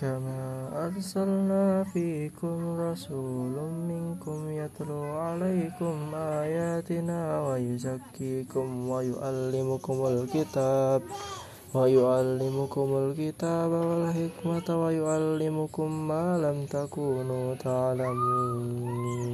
كما أرسلنا فيكم رسول منكم يتلو عليكم آياتنا ويزكيكم ويعلمكم الكتاب ويعلمكم الكتاب والحكمة ويعلمكم ما لم تكونوا تعلمون